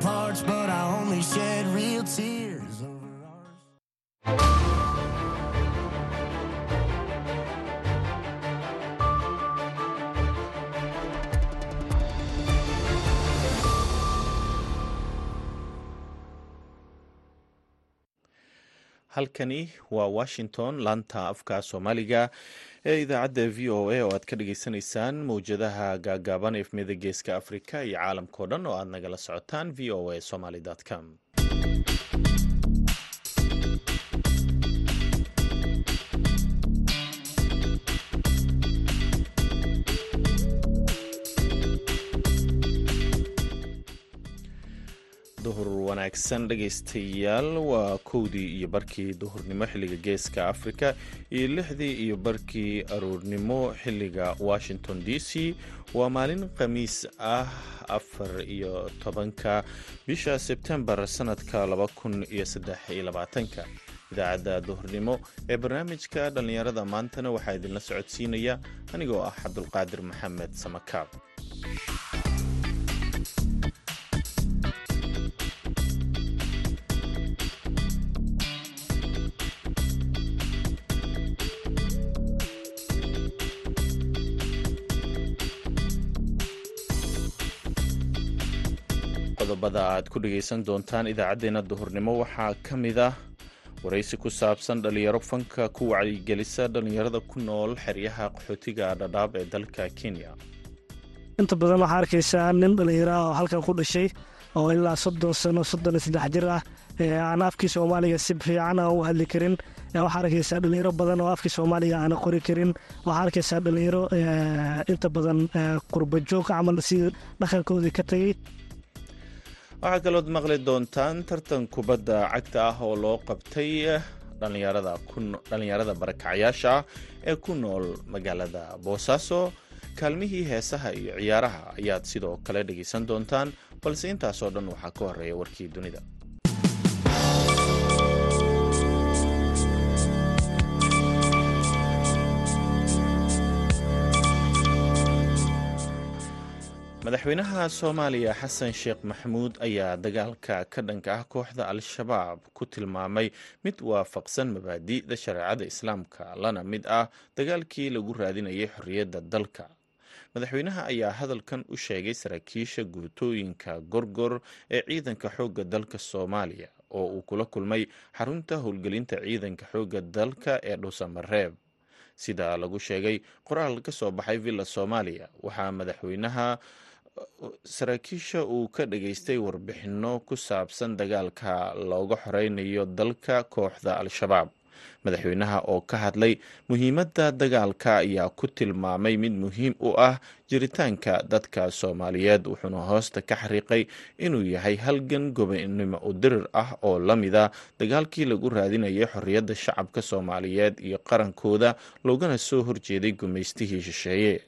parts, but I only shed real tears over ours. halkani waa washington laanta afka soomaaliga ee idaacadda v o a oo aad ka dhagaysanaysaan mowjadaha gaagaaban efmiyada geeska afrika iyo caalamkao dhan oo aad nagala socotaan v o a somaly com wanaagsan dhegaystayaal. Waa kowdii iyo barkii duhurnimo xilliga geeska afrika iyo lixdii iyo barkii aroornimo xilliga washington d c. Waa maalin khamiis ah afar iyo tobanka bisha sebtembar sanadka laba kun iyo saddex iyo labaatanka. Idaacadda duhurnimo ee barnaamijka dhallinyarada maantana waxaa idinla socodsiinaya. Anigoo ah cabdulqaadir maxamed samakaab qodobada aad ku dhegaysan doontaan idaacaddeenna duhurnimo. Waxaa ka mid ah waraysi ku saabsan dhalinyaro fanka ku wacyigelisa dhalinyarada ku nool xeryaha qaxootiga dhadhaab ee dalka kenya. Inta badan waxaa arkaysaa nin dhallinyaro ah oo halkan ku dhashay oo ilaa soddon sano soddon saddex jir ah aan afkii soomaaliga si fiican u hadli karin. Waxaa arkaysaa dhalinyaro badan oo afkii soomaaliga aana qori karin. Waxaa arkaysaa dhalinyaro inta badan qurbajoog camal si dhaqankoodii ka tagay waxaa kalood maqli doontaan tartan kubadda cagta ah oo loo qabtay dhalinyarada barakacayaasha ah ee ku nool magaalada boosaaso kaalmihii heesaha iyo ciyaaraha ayaad sidoo kale dhegaysan doontaan balse intaasoo dhan waxaa ka horreeya warkii dunida madaxweynaha soomaaliya xasan sheekh maxamuud ayaa dagaalka ka dhanka ah kooxda al-shabaab ku tilmaamay mid waafaqsan mabaadi'da shareecada islaamka lana mid ah dagaalkii lagu raadinayay xorriyadda dalka. Madaxweynaha ayaa hadalkan u sheegay saraakiisha guutooyinka gorgor ee ciidanka xoogga dalka soomaaliya oo uu kula kulmay xarunta howlgelinta ciidanka xoogga dalka ee dhuusamareeb sida lagu sheegay qoraal ka soo baxay villa soomaaliya waxaa madaxweynaha saraakiisha uu ka dhageystay warbixinno ku saabsan dagaalka looga xoreynayo dalka kooxda al-shabaab. Madaxweynaha oo ka hadlay muhiimadda dagaalka ayaa ku tilmaamay mid muhiim u ah jiritaanka dadka soomaaliyeed wuxuuna hoosta ka xariiqay inuu yahay halgan gobonimo u dirir ah oo la mida dagaalkii lagu raadinayay xorriyadda shacabka soomaaliyeed iyo qarankooda loogana soo horjeeday gumaystihii shisheeye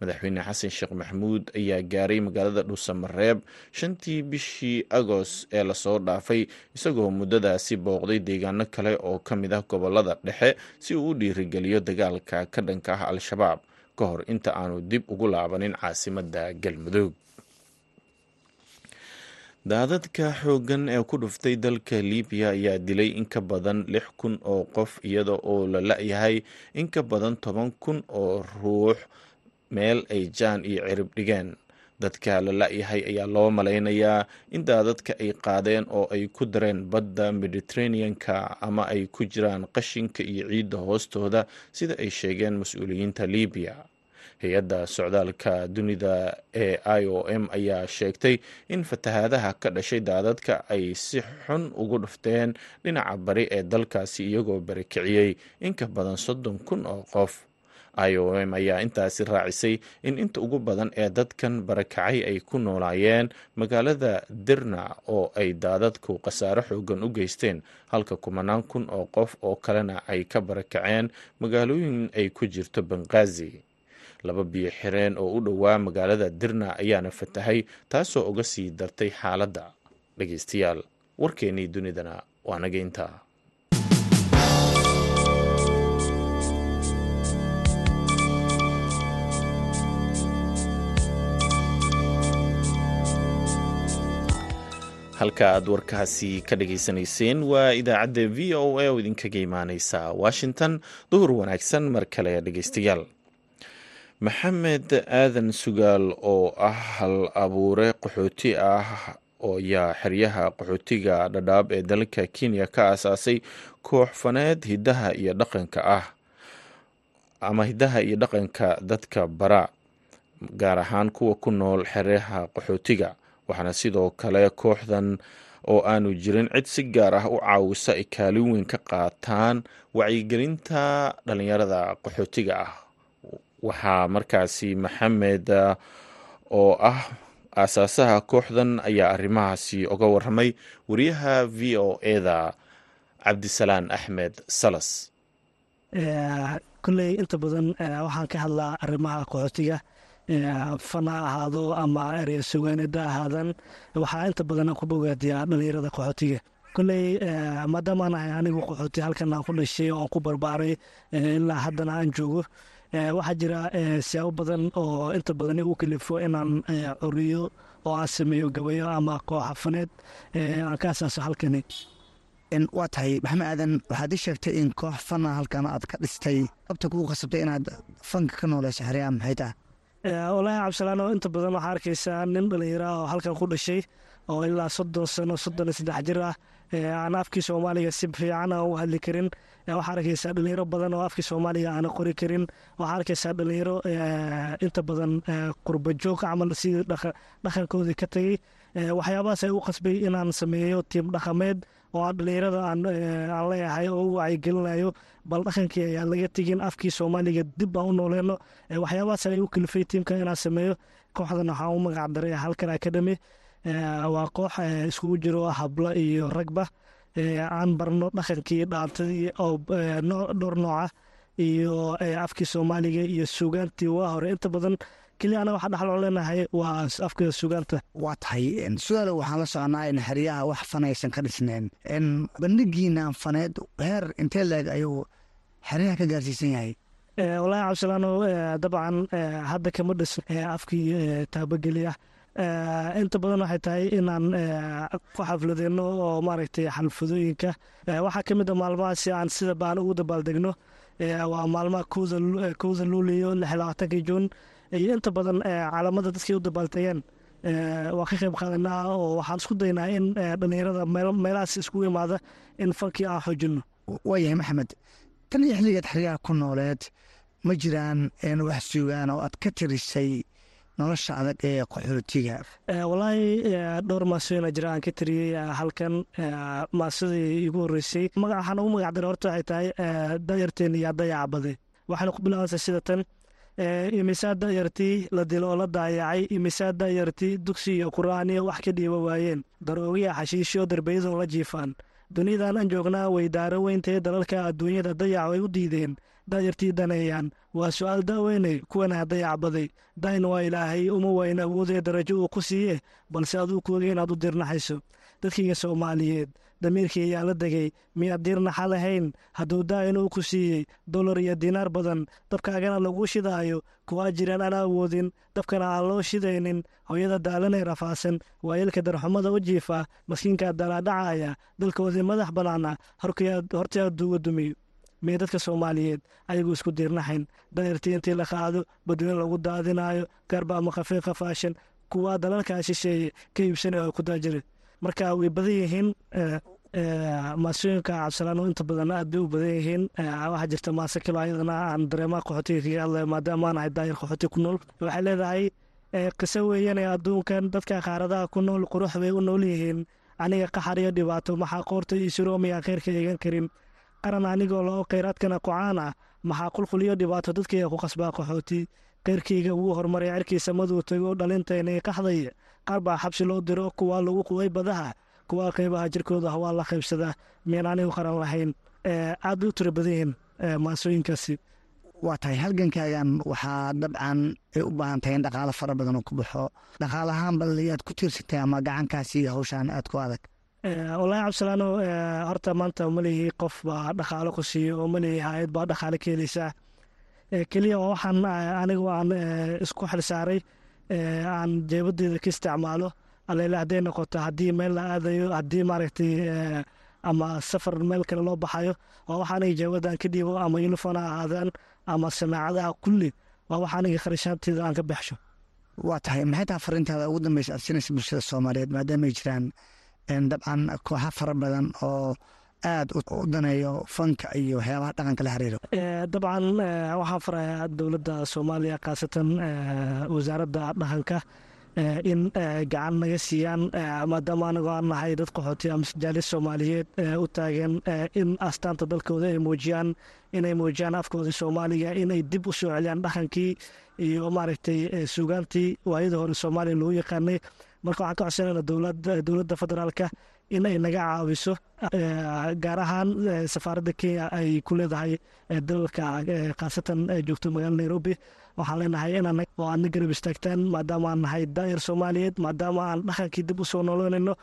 madaxweyne xasan sheekh maxamuud ayaa gaaray magaalada dhuusamareeb shantii bishii agost ee la soo dhaafay isagoo muddadaasi booqday deegaano kale oo ka mid ah gobollada dhexe si uu u dhiirigeliyo dagaalka ka dhanka ah al-shabaab. Ka hor inta aanu dib ugu laabanin caasimadda galmudug. Daadadka xooggan ee ku dhuftay dalka libiya ayaa dilay in ka badan lix kun oo qof iyada oo la la-yahay in ka badan toban kun oo ruux meel ay jaan iyo cirib dhigeen. Dadka la la-yahay ayaa loo malaynayaa in daadadka ay qaadeen oo ay ku dareen badda mediteraneanka ama ay ku jiraan qashinka iyo ciidda hoostooda sida ay sheegeen mas'uuliyiinta libiya hay'adda socdaalka dunida ee i o m ayaa sheegtay in fatahaadaha ka dhashay daadadka ay si xun ugu dhufteen dhinaca bari ee dalkaasi iyagoo barakiciyey in ka badan soddon kun oo qof i o m ayaa intaasi raacisay in inta ugu badan ee dadkan barakacay ay ku noolaayeen magaalada dirna oo ay daadadku khasaaro xoogan u geysteen halka kumanaan kun oo qof oo kalena ay ka barakaceen magaalooyin ay ku jirto banqaazi laba biyo xireen oo u dhowaa magaalada dirna ayaana fatahay taasoo uga sii dartay xaaladda. Dhegeystayaal warkeennii dunidana waa nageynta halka aad warkaasi ka dhageysanayseen waa idaacadda v o a oo idinkaga imaaneysa washington. Duhur wanaagsan mar kale dhegeystayaal maxamed aadan sugaal oo ah hal abuure qaxooti ah oo yaa xeryaha qaxootiga dhadhaab ee dalka kenya ka aasaasay koox faneed hidaha iyo dhaqanka ah ama hidaha iyo dhaqanka dadka bara gaar ahaan kuwa ku nool xeryaha qaxootiga waxaana sidoo kale kooxdan oo aanu jirin cid si gaar ah u caawisa ay kaalin weyn ka qaataan wacyigelinta dhalinyarada qaxootiga ah. Waxaa markaasi maxamed oo ah aasaasaha kooxdan ayaa arrimahaasi oga waramay wariyaha v o eda cabdisalaan axmed salas. Kolley inta badan waxaan ka hadlaa arrimaha qaxootiga fana ahaado ama ereya sugaanada ahaadan waxaa inta badan ku bogaadiyaa dhalinyarada qaxootiga. Kolley maadaamaan ahay anigu qaxooti halkan aan ku dhashay oo aan ku barbaaray ilaa haddana aan joogo waxaa jira siyaabo badan oo inta badan igu kalifo inaan coriyo oo aan sameeyo gabayo ama kooxa aan ka asaaso halkani. Waa tahay maxamed aadan waxaad ii sheegtay in koox fana halkan aad ka dhistay. Qabta kugu khasabtay inaad fanka ka nooleyso xeryaha maxay tahay walaahi cabdisalaan oo inta badan waxaa arkaysaa nin dhalinyara oo halkan ku dhashay oo ilaa soddon sano soddon saddex jir ah. Aan afkii soomaaliga si fiican aan u hadli karin. Waxaa arkaysaa dhalinyaro badan oo afkii soomaaliga aana qori karin. Waxaa arkaysaa dhalinyaro inta badan qurbajoog camal sidii dhaqankoodii ka tegey waxyaabahaas ay u qasbay inaan sameeyo tiim dhaqameed oo dhalinyarada aan leeyahay oo u wacyigelinayo. Bal dhaqankii ayaan laga tegin afkii soomaaliga dib aan u nooleyno waxyaabahaas ay u kalifay tiimka inaan sameeyo. Kooxdan waxaan u magac daray halkan academy waa koox iskugu jiro hablo iyo ragba. Aan barno dhaqankii dhaantadii oo dhowr nooca iyo afkii soomaaliga iyo suugaantii. Waa hore. Inta badan keliya anaga waxaa dhexloo leenahay waa afka suugaanta waa tahay sugaalo waxaan la soconaa in xeryaha wax fanaysan ka dhisneen. Bandhigiinaan faneed heer intee leeg ayuu xeryaha ka gaarsiisan yahay. Walaahi cabdisalaano dabcan hadda kama dhis afkii taabageli ah. Inta badan waxay tahay inaan ku xafladeyno oo maaragtay xalfadooyinka waxaa ka mid a maalmahaasi aan sida baan ugu dabaaldegno waa maalmaha kowda luuliyo lix labaatankii juun iyo inta badan caalamada dadkii u dabaaltegeen waa ka qayb qaadanaa oo waxaan isku daynaa in dhalinyarada meelahaas iskugu imaada in fankii aan xoojino waayahay maxamed tan iyo xilligeed xeryaha ku nooleed ma jiraan wax sugaan oo aad ka tirisay nolosha adag ee qaxootiga? Walaahi dhowr maasooyina jira aan ka tiriyey halkan maasadii igu horeysay waxaan ugu magac daray horta waxay tahay dayarteen iyo dayaca bade waxayna ku bilaabantaa sida tan imisaa dayartii la dilo oo la daayacay. Imisaa dayartii dugsi iyo qur'aaniyo wax ka dhiiba waayeen. Daroogiya xashiishyo darbayadoo la jiifaan. Duniyadan aan joognaa way daaro weyntee dalalka adduunyada dayac way u diideen. Dayartii daneeyaan. Waa su'aal daaweynay kuwana dayac baday. Dayn waa ilaahay uma wayn awoodee darajo uu ku siiye balse aduu kuoga inaad u dirnaxayso. Dadkiiga soomaaliyeed damiirkii ayaa la degay. Miyaad diirnaxa lahayn. Hadduu daayin uu ku siiyey dolar iyo diinaar badan dabkaagana laguu shidaayo kuwaa jiraan aan awoodin dabkana aan loo shidaynin. Hooyada daalanay rafaasan waayelka darxumada u jiifa maskiinkaa dalaadhacaya dalkoodii madax bannaana hortii adduuga dumiyo. Miya dadka soomaaliyeed ayagu isku diirnaxayn dayartii intii la qaado badweyne lagu daadinaayo gaarba ama khafii qafaashan kuwaa dalalkaa shisheeye ka iibsanay oo ku daajira marka way badan yihiin maasooyinka cabdisalaan inta badan aad bay u badan yihiin. Waxaa jirta maase kilo ayadana aan dareemaha qaxootiga kaga hadlaya maadaama aan ahay qaxooti ku nool. Waxay leedahay qiso weeyane adduunkan dadka qaaradaha ku nool qurux bay u nool yihiin. Aniga qaxar iyo dhibaato maxaa qoorta iyo suroomiyaa kheyrka eegan karin. Qaran anigoo loo kheyraadkana kucaan ah maxaa qulquliyo dhibaato dadkayga ku qasbaa qaxooti. Keyrkayga wuu horumaray cirkiisa maduu tago dhalintaynay qaxday qaar baa xabsi loo diro kuwaa lagu quway badaha kuwaa qeybaha jirkooda hawaa la qaybsadaa miyaan anigu qaran lahayn aad bay u tiro badan yihiin maasooyinkaasi. Waa tahay. Halgankaagan waxaa dabcan ay u baahan tahay in dhaqaalo fara badan oo ku baxo. Dhaqaalahaan baliyaad ku tiirsatay ama gacankaasi hawshaan aad ku adag? Wallaahi cabdisalaano horta maanta malihi qof baa dhaqaalo ku siiyo oo malihi hay'ad baa dhaqaalo ka heleysaa keliya waxaan anigu aan isku xilsaaray aan jeebadeeda ka isticmaalo alele hadday noqoto haddii meel la aadayo haddii maaragtay ama safar meel kale loo baxayo waa wax aniga jaawadan ka dhiibo ama uniform ha ahaadaan ama samaacadaha kulli waa wax aniga kharashaanteeda aan ka baxsho. Waa tahay. Maxay tahay fariintaada ugu dambeysa aad siinaysa bulshada soomaaliyeed maadaama ay jiraan dabcan kooxa fara badan oo aad u daneeyo fanka iyo waxyaabaha dhaqanka la xiriiro dabcan waxaan farayaa dowladda soomaaliya khaasatan wasaaradda dhaqanka in gacan naga siiyaan maadaama anagoo aan nahay dad qaxooti ama jaalis soomaaliyeed u taagan in astaanta dalkooda ay muujiyaan inay muujiyaan afkooda soomaaliga inay dib u soo celiyaan dhaqankii iyo maaragtay suugaantii. Waayada hore soomaaliya lagu yaqaanay marka waxaan ka codsanayna dowladda federaalka in ay naga caawiso gaar ahaan safaaradda kenya ay ku leedahay dalalka khaasatan joogto magaalada nairobi. Waxaan leenahay oo aadna garab istaagtaan maadaama aan nahay daayar soomaaliyeed maadaama aan dhaqankii dib u soo noloonayno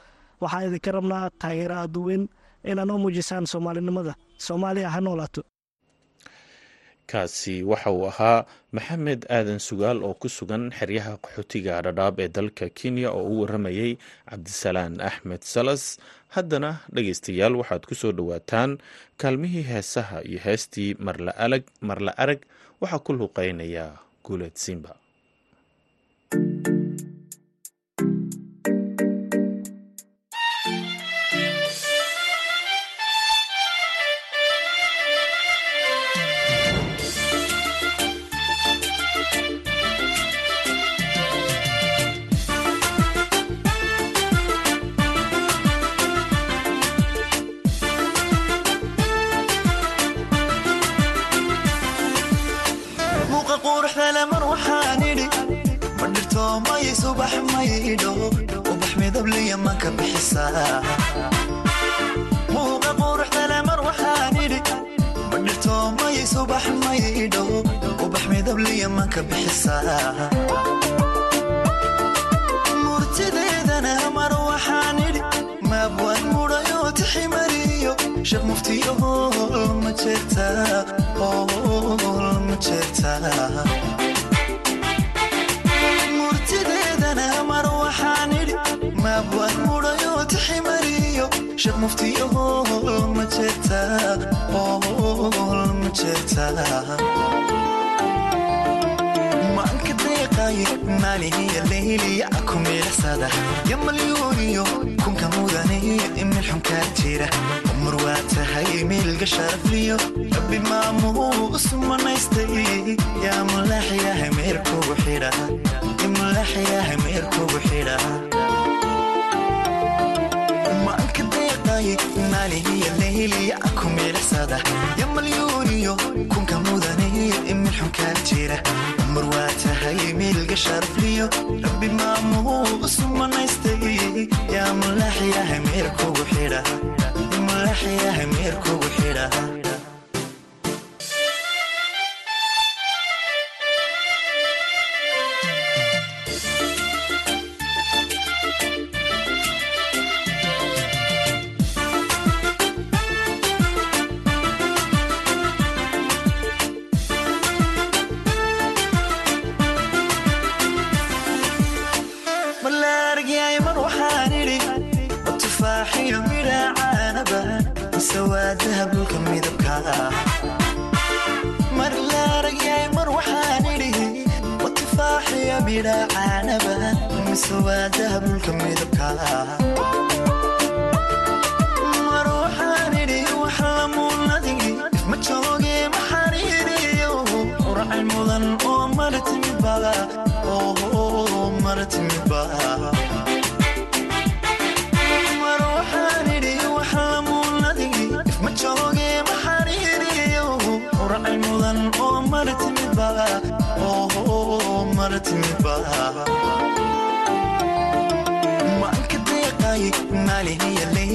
waxaan idinka rabnaa taageero aada u weyn inaad noo muujisaan soomaalinimada. Soomaaliya ha noolaato kaasi waxa uu ahaa maxamed aadan sugaal oo ku sugan xeryaha qaxootiga dhadhaab ee dalka kenya oo u waramayey cabdisalaan axmed salas. Haddana dhegaystayaal waxaad ku soo dhowaataan kaalmihii heesaha iyo heestii marla arag waxaa ku luuqeynaya guuleed simba murtideedana mar waxaan idhi maabwaan mudhayo tiximariyo sheekh muftiyo hool ma jeertaa hool ma jeertaa murtideedana mar waxaan idhi maabwaan mudhayo tiximariyo sheekh muftiyo hool ma jeertaa hool ma maanka deeqaaye maalihiya leyliya ku miilaxsada ya malyuuniyo kunka mudaniyo imil xunkaa jira umar waa tahay miilga sharafliyo rabbi maamuu usmanaystay yaa mulaaxyahay meerkugu xidha mulaaxyahay meerkugu xidha maanka deeqaaye maalihiya leyliya ku miilaxsada ya malyuuniyo kunka mudaniyo imil xunkaa jira. Umar waa tahay miilga sharafliyo rabbi maamuu usmanaystay yaa mulaaxyahay meerkugu xidha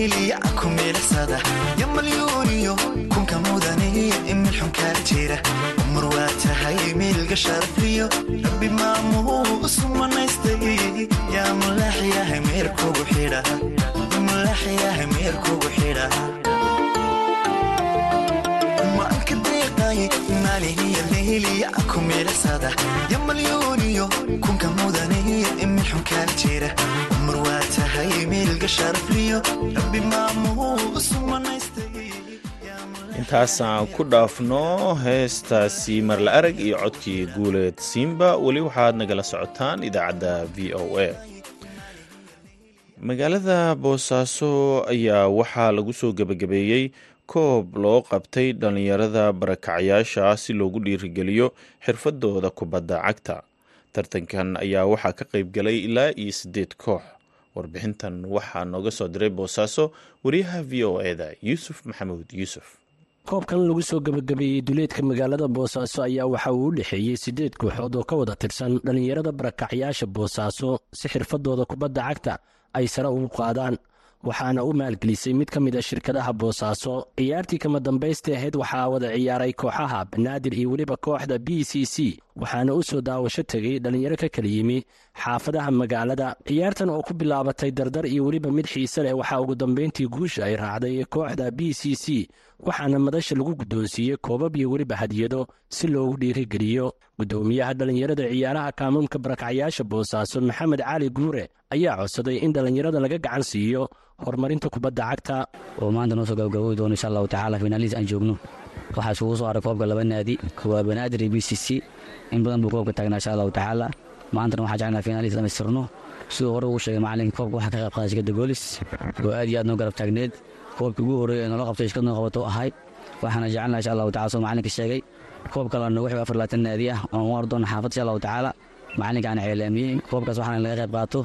leyliya ku miilaxsada ya malyuuniyo kunka mudaniyo imil xunkaa jira umar waa tahay miilga sharafliyo rabbi maamuu usmanaystay yaa mulaaxyahay meerkugu xidha mulaaxyahay meerkugu xidha maalihiya leyliya ku miilaxsada ya malyuuniyo kunka mudaniyo imil xunkaa jira intaasaan ku dhaafno heestaasi marla arag iyo codkii guuleed siimba weli waxaad nagala socotaan idaacadda v o a. Magaalada boosaaso ayaa waxaa lagu soo gebagabeeyey koob loo qabtay dhallinyarada barakacyaasha si loogu dhiirigeliyo xirfadooda kubadda cagta. Tartankan ayaa waxaa ka qaybgalay ilaa iyo siddeed koox warbixintan waxaa nooga soo diray boosaaso wariyaha v o eda yuusuf maxamuud yuusuf. Koobkan lagu soo gebagabeeyey duleedka magaalada boosaaso ayaa waxa uu u dhexeeyey siddeed kooxood oo ka wada tirsan dhallinyarada barakacyaasha boosaaso si xirfadooda kubadda cagta ay sare ugu qaadaan. Waxaana u maalgelisay mid ka mid a shirkadaha boosaaso ciyaartii kama dambaysta ahayd waxaa wada ciyaaray kooxaha banaadir iyo weliba kooxda b c c waxaana u soo daawasho tegay dhallinyaro ka kala yimi xaafadaha magaalada. ciyaartan oo ku bilaabatay dardar iyo weliba mid xiise leh waxaa ugu dambayntii guusha ay raacday kooxda b c c waxaana madasha lagu guddoonsiiyey koobab iyo weliba hadiyado si loogu dhiirigeliyo guddoomiyaha dhallinyarada ciyaaraha kaamuumka barakacyaasha boosaaso maxamed cali guure ayaa codsaday in dhallinyarada laga gacan siiyo horumarinta kubadda cagta. Oo maanta noo soo gabagaboobi doono insha allahu tacaala finaalihiis aan joogno. Waxaa isugu soo haray koobka laba naadi waa banaadir b c c in badan buu koobka taagnaa insha allahu tacaala maantana waxaa jeclaa finaalihiis dhamaystirno siduu hore uu sheegay macalinka koobka waxaa ka qayb qaaday shirkadda goolis oo aad iyo aad noo garab taagneed koobkii ugu horreeya ee qabtay shirkad noo qabato ahay. Waxaana jecelnaha insha allahu tacala soo macalinka sheegay. Koob kalena wuxuu afar labaatan naadi ah oon u ardoona xaafad insha allahu tacaala macalinkaana ceelaamiyey koobkaas waxaana laga qayb qaato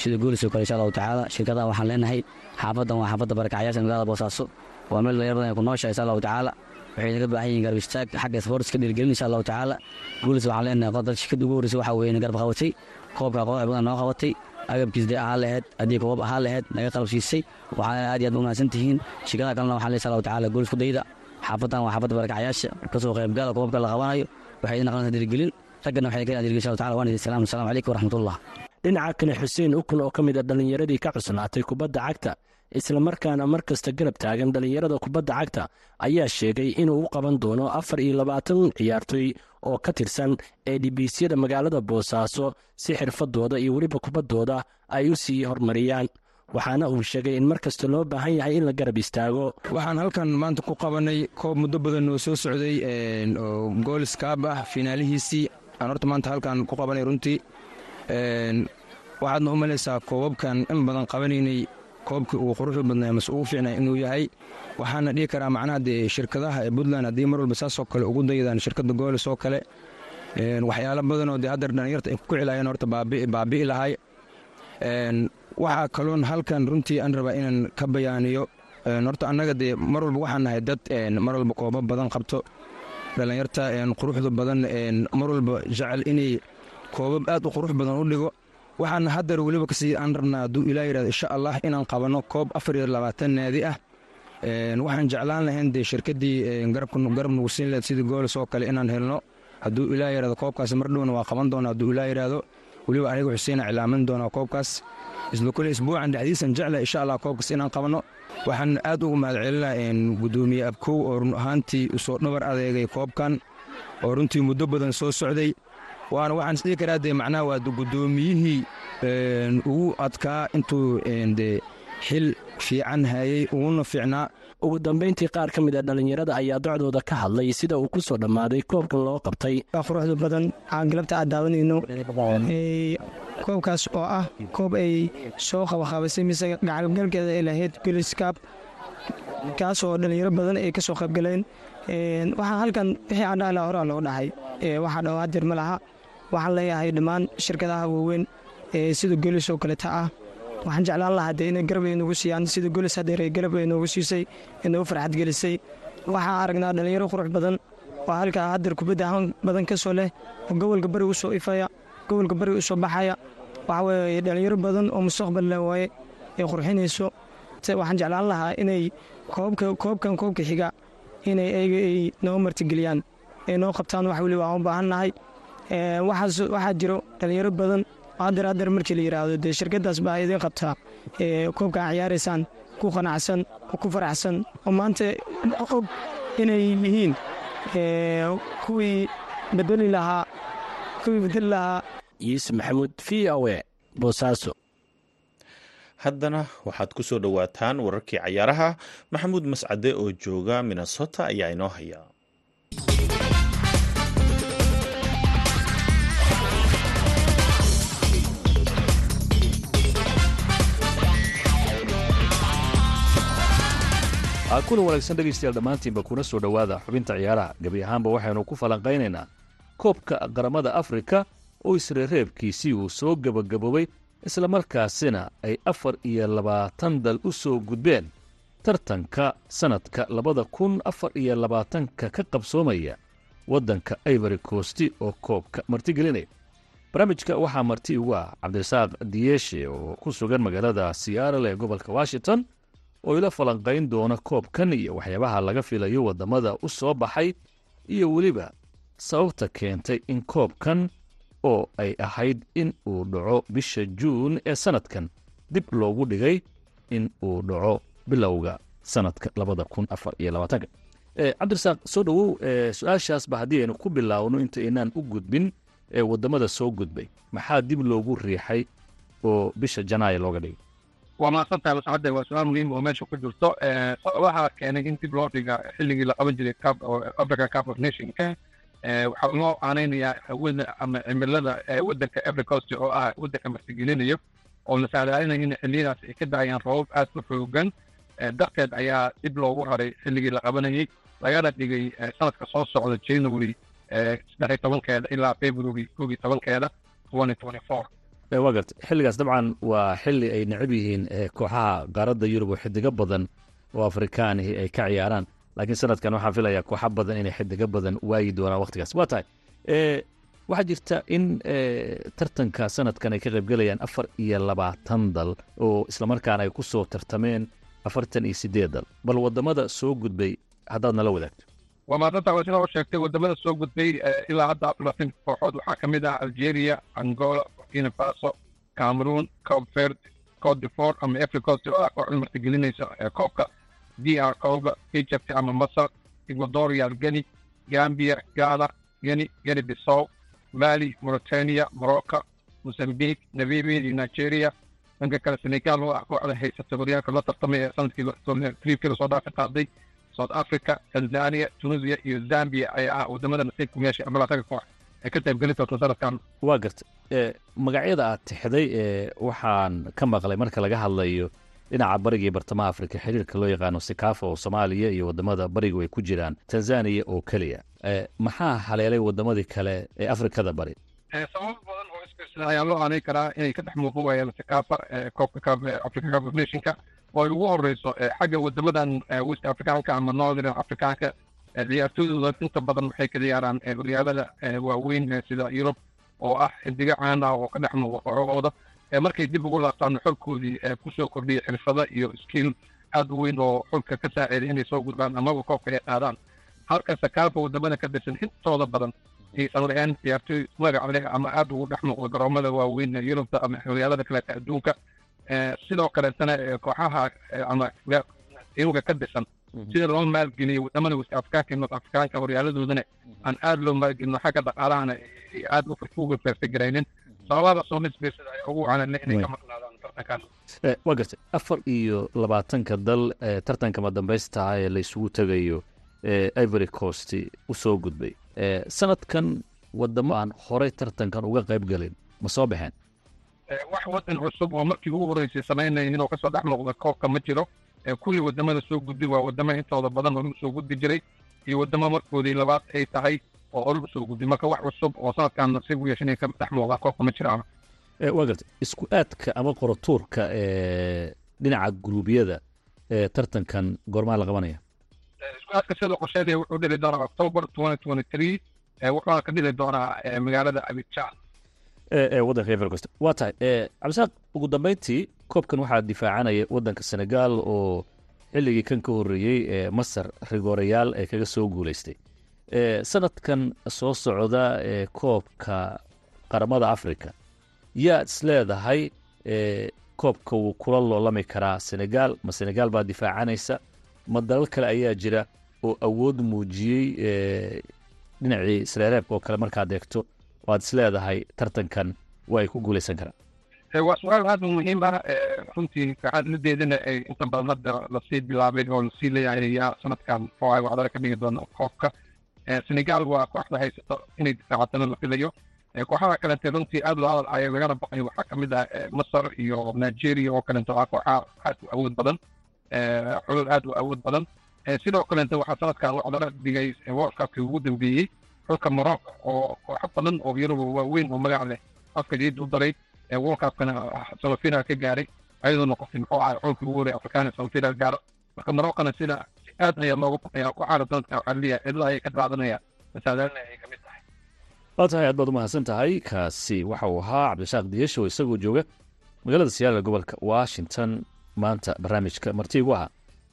sida goolis oo kale insha allahu tacaala shirkadaha waxaan leenahay xaafaddan waa xaafadda barakacyaasha magaalada boosaaso. Waa meel dhalinyarada ay ku nooshahay insha allahu tacaala waxay naga baahan yihiin garab istaag xagga sportska dhiirgelin insha allahu tacaala. Goolis waxaan leenahay qodal ugu horreysay waxaa weeye garab qabatay koobka qoox badan noo qabatay agabkiis dee ahaa laheyd haddii koobab ahaa laheyd naga qalab siisay waxaana aad iyo aad u mahadsan tihiin. Shirkadaha kalena waxaan leey insha allahu goolis ku dayda xaafaddan waa xaafadda barakacyaasha ka soo qaybgala koobabka la qabanayo waxay idin aqlantaa dhiirgelin raggana waxay ka dhiirgelin insha allahu tacaala waan idin salaam calaykum waraxmatullah dhinaca kale xuseen ukun oo ka mid a dhallinyaradii ka cuslaatay kubadda cagta islamarkaana mar kasta garab taagan dhallinyarada kubadda cagta ayaa sheegay inuu u qaban doono afar iyo labaatan ciyaartoy oo ka tirsan ee dhibiisyada magaalada boosaaso si xirfadooda iyo weliba kubaddooda ay u sii horumariyaan waxaana uu sheegay in mar kasta loo baahan yahay in la garab istaago. Waxaan halkan maanta ku qabanay koob muddo badan oo soo socday oo goolis kaab ah finaalihiisii aan horta maanta halkan ku qabanay runtii. Waxaadna u malaysaa koobabkan in badan qabanaynay koobkii uu quruxda badnaa mase ugu fiicnay inuu yahay. Waxaana dhihi karaa macnaha dee shirkadaha ee puntland haddii mar walba saasoo kale ugu daydaan shirkadda goolis oo kale waxyaalo badanoo dee haddar dhallinyarta ay ku kici lahayen horta baabi'i lahay. Waxaa kaloon halkan runtii aan rabaa inaan ka bayaaniyo. Horta annaga dee mar walba waxaan nahay dad mar walba koobab badan qabto. Dhallinyarta quruxda badan mar walba jecel inay koobab aad u qurux badan u dhigo waxaana haddar weliba ka sii aan rabnaa hadduu ilaa yidhahdo insha allah inaan qabanno koob afar iyo labaatan naadi ah. Waxaan jeclaan lahayn dee shirkaddii garab nagu siin lahed sidii goolis oo kale inaan helno. Hadduu ilaa yidhahdo koobkaas mar dhowna waa qaban doona hadduu ilaa yidhahdo weliba aniga xuseena cilaamin doonaa koobkaas. Isla isbuucan dhexdiisan jecla insha allah koobkaas inaan qabanno waxaan aad ugu mahad celinaa gudoomiye abkow oo run ahaantii u soo dhabar adeegay koobkan oo runtii muddo badan soo socday waana waxaan isdhihi karaa dee macnaha waa guddoomiyihii ugu adkaa intuu dee xil fiican hayey uguna fiicnaa. Ugu dambayntii qaar ka mid a dhallinyarada ayaa docdooda ka hadlay sida uu ku soo dhammaaday koobkan loo qabtay. Quruxda badan aan galabta aad daawanayno. Koobkaas oo ah koob ay soo qabaqaabisay mise gacalgalkeeda ay lahayd goliskaab kaas oo dhallinyaro badan ay ka soo qaybgaleen. Waxaa halkan wixii aan dhahala horaa loo dhahay waxaa dhawaa dir ma laha waxaan leeyahay dhammaan shirkadaha waaweyn sida golis oo kaleta ah. Waxaan jeclaan lahaa dee inay garab ay noogu siiyaan sida golis hadeer garab ay noogu siisay inoogu farxad gelisay. Waxaan aragnaa dhallinyaro qurux badan oo halkaa hadeer kubadda ahaan badan ka soo leh oo gobolka bari u soo ifaya gobolka bari u soo baxaya. Waxa weeye dhallinyaro badan oo mustaqbal leh waaye ay qurxinayso. Waxaan jeclaan lahaa inay koobkan koobka xiga inay ayaga ay noo martigeliyaan ay noo qabtaan wax weliba aan u baahannahay waxaa jiro dhallinyaro badan hadeer hadeer markii la yidhaahdo dee shirkadaas baa idiin qabtaa koobka aa ciyaaraysaan ku qanacsan oo ku faraxsan oo maanta og inay yihiin. Kuwii bedeli lahaa kuwii bedeli lahaa. Yuusuf maxamuud v o e boosaaso haddana waxaad ku soo dhowaataan wararkii cayaaraha. Maxamuud mascade oo jooga minnesota ayaa inoo haya kuna wanaagsan dhegaystayaal dhammaantiinba kuna soo dhowaada xubinta ciyaaraha. Gebi ahaanba waxaynu ku falanqaynaynaa koobka qaramada afrika oo isreereebkiisii uu soo gebagaboobay islamarkaasina ay afar iyo labaatan dal u soo gudbeen. Tartanka sannadka labada kun afar iyo labaatanka ka qabsoomaya waddanka ivory costi oo koobka martigelinaya barnaamijka waxaa marti ugu ah cabdirasaaq diyeshe oo ku sugan magaalada siyaarale gobolka washington oo ila falanqayn doona koobkan iyo waxyaabaha laga filayo waddamada u soo baxay iyo weliba sababta keentay in koobkan oo ay ahayd in uu dhaco bisha juun ee sannadkan dib loogu dhigay in uu dhaco bilowga sannadka labaatanka cabdirasaaq soo dhowow su'aashaasba haddii aynu ku bilaawno inta aynaan u gudbin ee waddamada soo gudbay maxaa dib loogu riixay oo bisha janaayo looga dhigay waa mahadsantahay mascade waa su'aal muhiim oo meesha ku jirto waxaa keenay in dib loo dhiga xilligii la qaban jiray cup oo africa cup of nationka waxaa loo aanaynayaa ama cimilada wadanka every coast oo ah wadanka martigelinayo oo la saadaalinaya in xilliyadaas ay ka daayaan roobab aad u xoogan darteed ayaa dib loogu raray xilligii la qabanayay lagana dhigay sanadka soo socda january saddex tobankeeda ilaa february koob tobankeeda twenty twenty four waa garta xilligaas dabcan waa xilli ay necab yihiin kooxaha qaaradda yurub oo xidigo badan oo afrikaanihi ay ka ciyaaraan. Laakiin sanadkan waxaan filayaa kooxa badan inay xidigo badan waayi doonaan wakhtigaas waa tahay waxaa jirta in tartanka sanadkan ay ka qaybgelayaan afar iyo labaatan dal oo islamarkaana ay ku soo tartameen afartan iyo sideed dal. Bal waddamada soo gudbay haddaad nala wadaagto. Waa maadanta waa sidaa u sheegtay waddamada soo gudbay ilaa hadda aflatan kooxood. Waxaa ka mid ah algeria angola burkina faso cameroon cob verd cote d'ivoire ama africost oo ah kooxda martigelinaysa koobka d r congo egypt ama masar ecuadorial geni gambia ghana geni geni bissow mali mauritania morocco mozambique iyo nigeria dhanka kale senegal oo ah kooxda haysata horyaalka la tartamay ee sannadkii triibkii la soo dhaafi qaaday south africa tanzania tunisia iyo zambia ayaa ah waddamada nasiibka meesha ama laataga ay ka qaybgelin doonto sanadkan waa garta. Magacyada aad tixday ee waxaan ka maqlay marka laga hadlayo dhinaca bariga iyo bartamaha afrika xiriirka loo yaqaano sikafa oo soomaaliya iyo waddamada barigu ay ku jiraan tanzaniya oo keliya. Maxaa haleelay wadamadii kale ee afrikada bari? Sababo badan oo isbiirsan ayaa loo aanay karaa inay ka dhex muuqan waayaan sikafa koobka africa cup of nationka oo ay ugu horeyso xagga wadamadan west africaanka ama northern africaanka ciyaartooydooda inta badan waxay ka ciyaaraan horyaalada waaweyn sida yurub oo ah xidigo caan ah oo ka dhex muuqa kooxahooda markay dib ugu laabtaan xulkoodii ku soo kordhiyay xirfado iyo skill aad u weyn oo xulka ka saaciday inay soo gudbaan amaba koobka ay qaadaan. Halka sakaalfa waddamada ka tirsan intooda badan aysan la'aan ciyaartooy magac leh ama aad ugu dhex muuqda garoomada waaweyn yurubta ama horyaalada kaleeta adduunka sidoo kaleetana kooxaha ama iyaga ka dhisan sida loo maalgeliyo waddamada north afrikaanka horyaaladoodana aan aad loo maalgelino xagga dhaqaalahana aad uga perfegaraynin sababada soo nisbeysada ay ugu wacanane inay ka maqnaadaan tartankaas waa gartay. Afar iyo labaatanka dal tartanka madambaystaha ee la isugu tegayo ivory coast u soo gudbay. Sanadkan wadamo aan horey tartankan uga qayb galin ma soo baxeen? Wax wadan cusub oo markii ugu horeysay samaynayn inuu ka soo dhex muuqda koobka ma jiro kulli waddamada soo gudbi waa wadamo intooda badan hore u soo gudbi jiray iyo wadamo markoodii labaad ay tahay oo hore u soo gudbi. Marka wax cusub oo sanadkan nasiib u yeeshan inay ka dhex muuqda koobka ma jiraan waa gartay isku aadka ama qoratuurka ee dhinaca guruubyada ee tartankan goormaa la qabanaya. Isku aadka sida qorsheedaya wuxuu dhili doonaa october wuxuuna ka dhili doonaa magaalada abidjan. Ee waddanka ivory coast waa tahay cabdisaaq ugu dambeyntii koobkan waxaa difaacanaya waddanka senegal oo xilligii kan ka horreeyey ee masar rigoorayaal ee kaga soo guulaystay. Sanadkan soo socda ee koobka qaramada africa yaad is leedahay koobka wuu kula loolami karaa senegal ma senegal baa difaacanaysa? Ma dalal kale ayaa jira oo awood muujiyey dhinacii isreereebka oo kale markaad eegto waad is leedahay tartankan waa ay ku guulaysan karaan waa aad u muhiim ah runtii kacaadladeedana ay inta badan hadda la sii bilaabay oo la sii leeyahay yaa sanadkan oo ay wacdara ka dhigi doona koobka. Senegal waa kooxda haysato inay difaacatana la filayo. Kooxaha kalente runtii aad loo ay lagana baqay waxaa ka mid ah masar iyo nigeria oo kalente waa kooxaha aad u awood badan. Xulul aad u awood badan. Sidoo kalente waxaa sanadkan wacdara dhigay world cupkii ugu dambeeyey. Xulka morocco oo kooxo badan oo yaruba waaweyn oo magac leh afka liid u daray ee world cupkana salafina ka gaaray ayadoo noqotay muxuu ahay xulkii ugu horey afrikaana salafina gaaro. Marka morocana sida aad ayaa looga baqaya ku caara doonta waxaa leeyahay cidla ayay ka daadanaya masaalalna ay ka mid tahay. Waa tahay aad baad u mahadsan tahay kaasi waxa uu ahaa cabdishaaq diyesho isagoo jooga magaalada siyaala gobolka washington. Maanta barnaamijka martiigu ah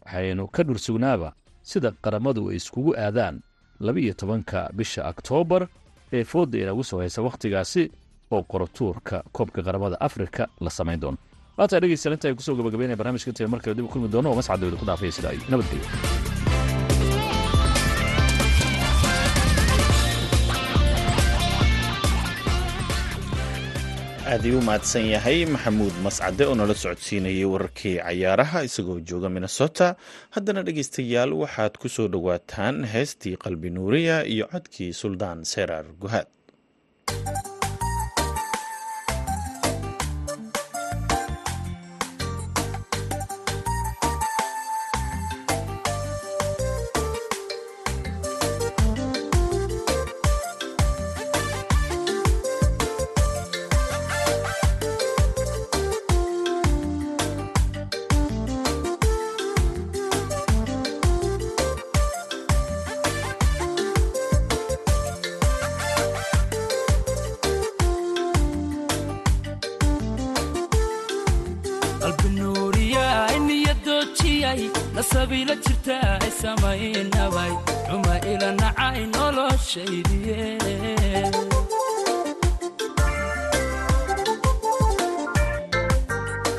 waxaynu ka dhursugnaaba sida qaramadu ay iskugu aadaan laba iyo tobanka bisha oktoobar ee foodda inagu soo haysa wakhtigaasi oo qoratuurka koobka qaramada afrika la samayn doono. Waa tahay dhegeystayaal inta ay ku soo gabagabeynaya barnaamijka intaynu mar kale dib kulmi doono oo mascadooda ku dhaafaya sida ay nabadgelyo aad ayuu u mahadsan yahay maxamuud mascade oo nala socodsiinayay wararkii cayaaraha isagoo jooga minnesota. Haddana dhegeystayaal waxaad ku soo dhowaataan heestii qalbi nuuriya iyo codkii suldaan seraar guhaad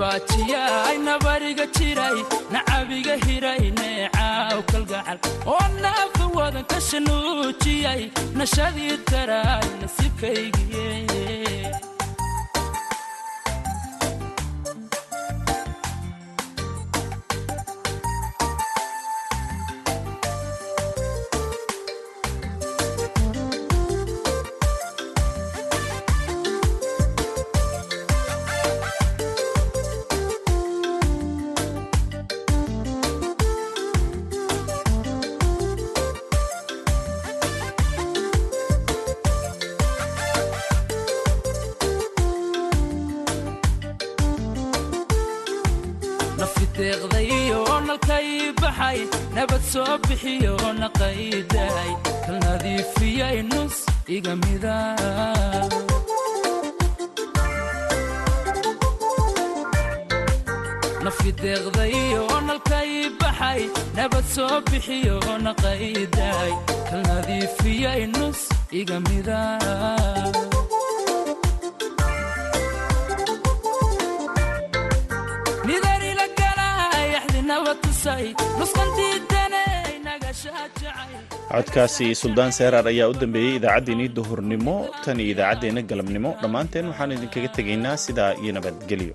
naxlibaajiyay nabariga jiray nacabiga hiray neecaaw kalgacal. Oo naafa wadan ka shanuujiyay nashadii taraay nasibkaygiye nafi deeqdayo nalkay baxay nabad soo bixiyo naqayday kal nadiifiyay nus iga mida. Nafi deeqdayo nalkay baxay nabad soo bixiyo naqayday kal nadiifiyay nus iga mida codkaasi suldaan seeraar ayaa u dambeeyey idaacaddeenii duhurnimo tan iyo idaacaddeenna galabnimo. Dhammaanteen waxaan idinkaga tegaynaa sidaa iyo nabadgelyo